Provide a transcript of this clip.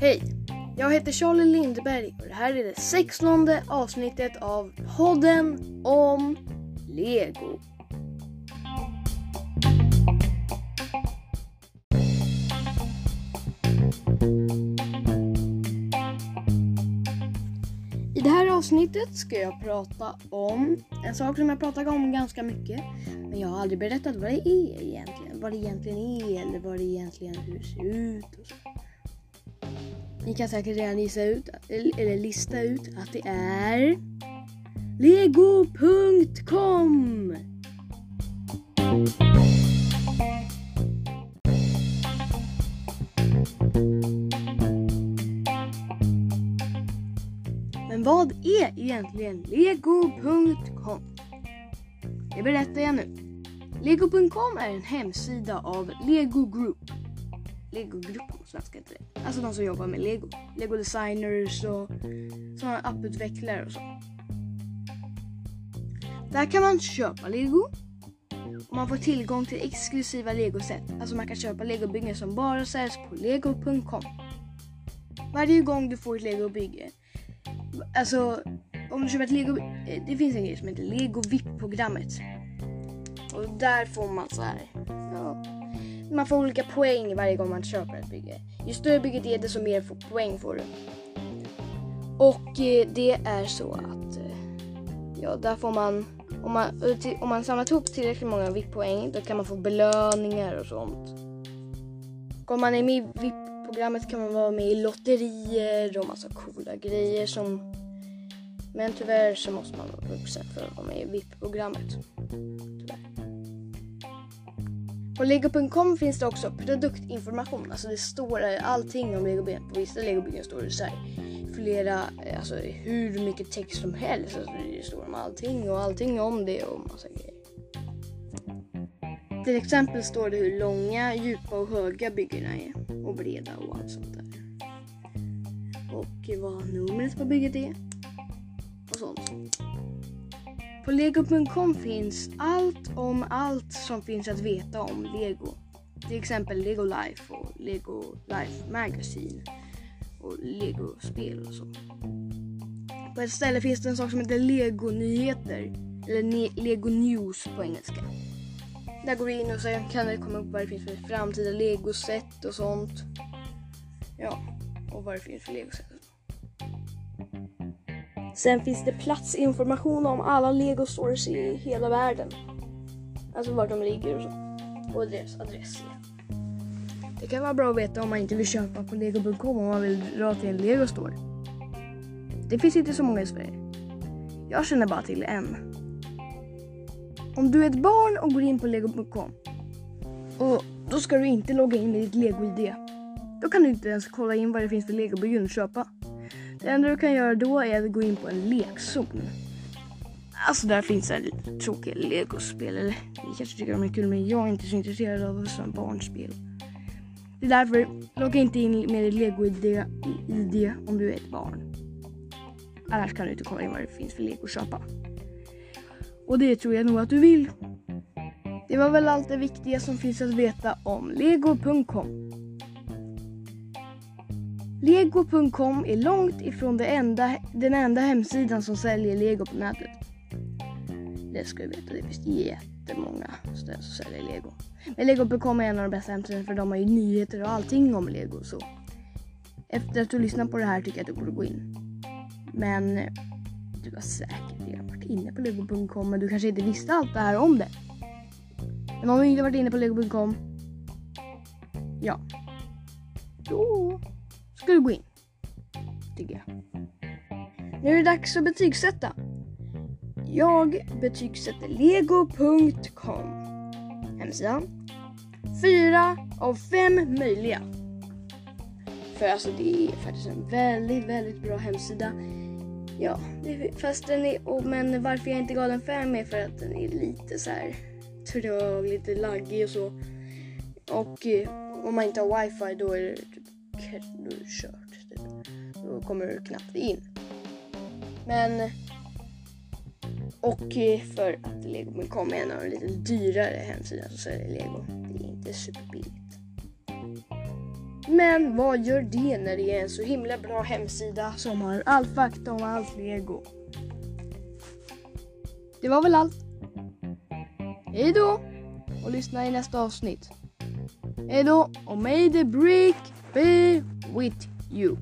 Hej! Jag heter Charlie Lindberg och det här är det 16 avsnittet av podden om Lego. I det här avsnittet ska jag prata om en sak som jag pratat om ganska mycket. Men jag har aldrig berättat vad det är egentligen. Vad det egentligen är eller vad det egentligen hur det ser ut. Och så. Ni kan säkert redan gissa ut, eller lista ut att det är Lego.com Men vad är egentligen Lego.com? Det berättar jag nu. Lego.com är en hemsida av Lego Group. Lego-gruppen på svenska heter det. Alltså de som jobbar med Lego. Lego designers och sådana apputvecklare och så. Där kan man köpa Lego. Och man får tillgång till exklusiva Lego-set. Alltså man kan köpa Lego-byggen som bara säljs på Lego.com. Varje gång du får ett Lego-bygge. Alltså om du köper ett Lego... Eh, det finns en grej som heter Lego VIP-programmet. Och där får man så här. Ja, man får olika poäng varje gång man köper ett bygge. Ju större bygget är desto mer poäng får du. Och eh, det är så att eh, ja, där får man om man, eh, om man samlat ihop tillräckligt många VIP-poäng då kan man få belöningar och sånt. Och om man är med i VIP-programmet kan man vara med i lotterier och massa coola grejer som men tyvärr så måste man vara vuxen för att vara med i VIP-programmet. På lego.com finns det också produktinformation. Alltså det står allting om legobyggen. På vissa legobyggen står det så här, flera, eh, alltså hur mycket text som helst. Alltså det står om allting och allting om det och massa grejer. Till exempel står det hur långa, djupa och höga byggena är. Och breda och allt sånt där. Och vad numret på bygget är. Och sånt. På lego.com finns allt om allt som finns att veta om Lego. Till exempel Lego Life och Lego Life Magazine och Lego-spel och så. På ett ställe finns det en sak som heter Lego Nyheter eller Lego News på engelska. Där går du in och så kan det komma upp vad det finns för framtida Lego-set och sånt. Ja, och vad det finns för Lego-set. Sen finns det platsinformation om alla Lego stores i hela världen. Alltså var de ligger och så. Och deras adress. Det kan vara bra att veta om man inte vill köpa på lego.com om man vill dra till en Lego store. Det finns inte så många i Sverige. Jag känner bara till en. Om du är ett barn och går in på lego.com och då ska du inte logga in med ditt lego-id. Då kan du inte ens kolla in vad det finns för legobyggen att köpa. Det enda du kan göra då är att gå in på en lekzon. Alltså där finns det tråkiga legospel. Eller ni kanske tycker de är kul men jag är inte så intresserad av sådana barnspel. Det är därför, logga inte in med ditt lego-id om du är ett barn. Annars kan du inte kolla in vad det finns för lego att köpa. Och det tror jag nog att du vill. Det var väl allt det viktiga som finns att veta om lego.com. Lego.com är långt ifrån det enda, den enda hemsidan som säljer lego på nätet. Det ska du veta, det finns jättemånga ställen som säljer lego. Men Lego.com är en av de bästa hemsidorna för de har ju nyheter och allting om lego. Så efter att du lyssnat på det här tycker jag att du borde gå in. Men du har säkert redan varit inne på Lego.com men du kanske inte visste allt det här om det. Men om du inte varit inne på Lego.com, ja, då ska du gå in. Tycker jag. Nu är det dags att betygsätta. Jag betygsätter lego.com hemsidan. Fyra av fem möjliga. För alltså det är faktiskt en väldigt, väldigt bra hemsida. Ja, det, fast den är, och, men varför jag inte gav den fem är för att den är lite så här trög, lite laggig och så. Och eh, om man inte har wifi då är det typ då är det kört. Typ. Då kommer du knappt in. Men Och för att Lego.com med en av de lite dyrare hemsidorna som säljer Lego. Det är inte superbilligt. Men vad gör det när det är en så himla bra hemsida som har all fakta om allt Lego? Det var väl allt. Hej då och lyssna i nästa avsnitt. Hej då och may the brick be with you.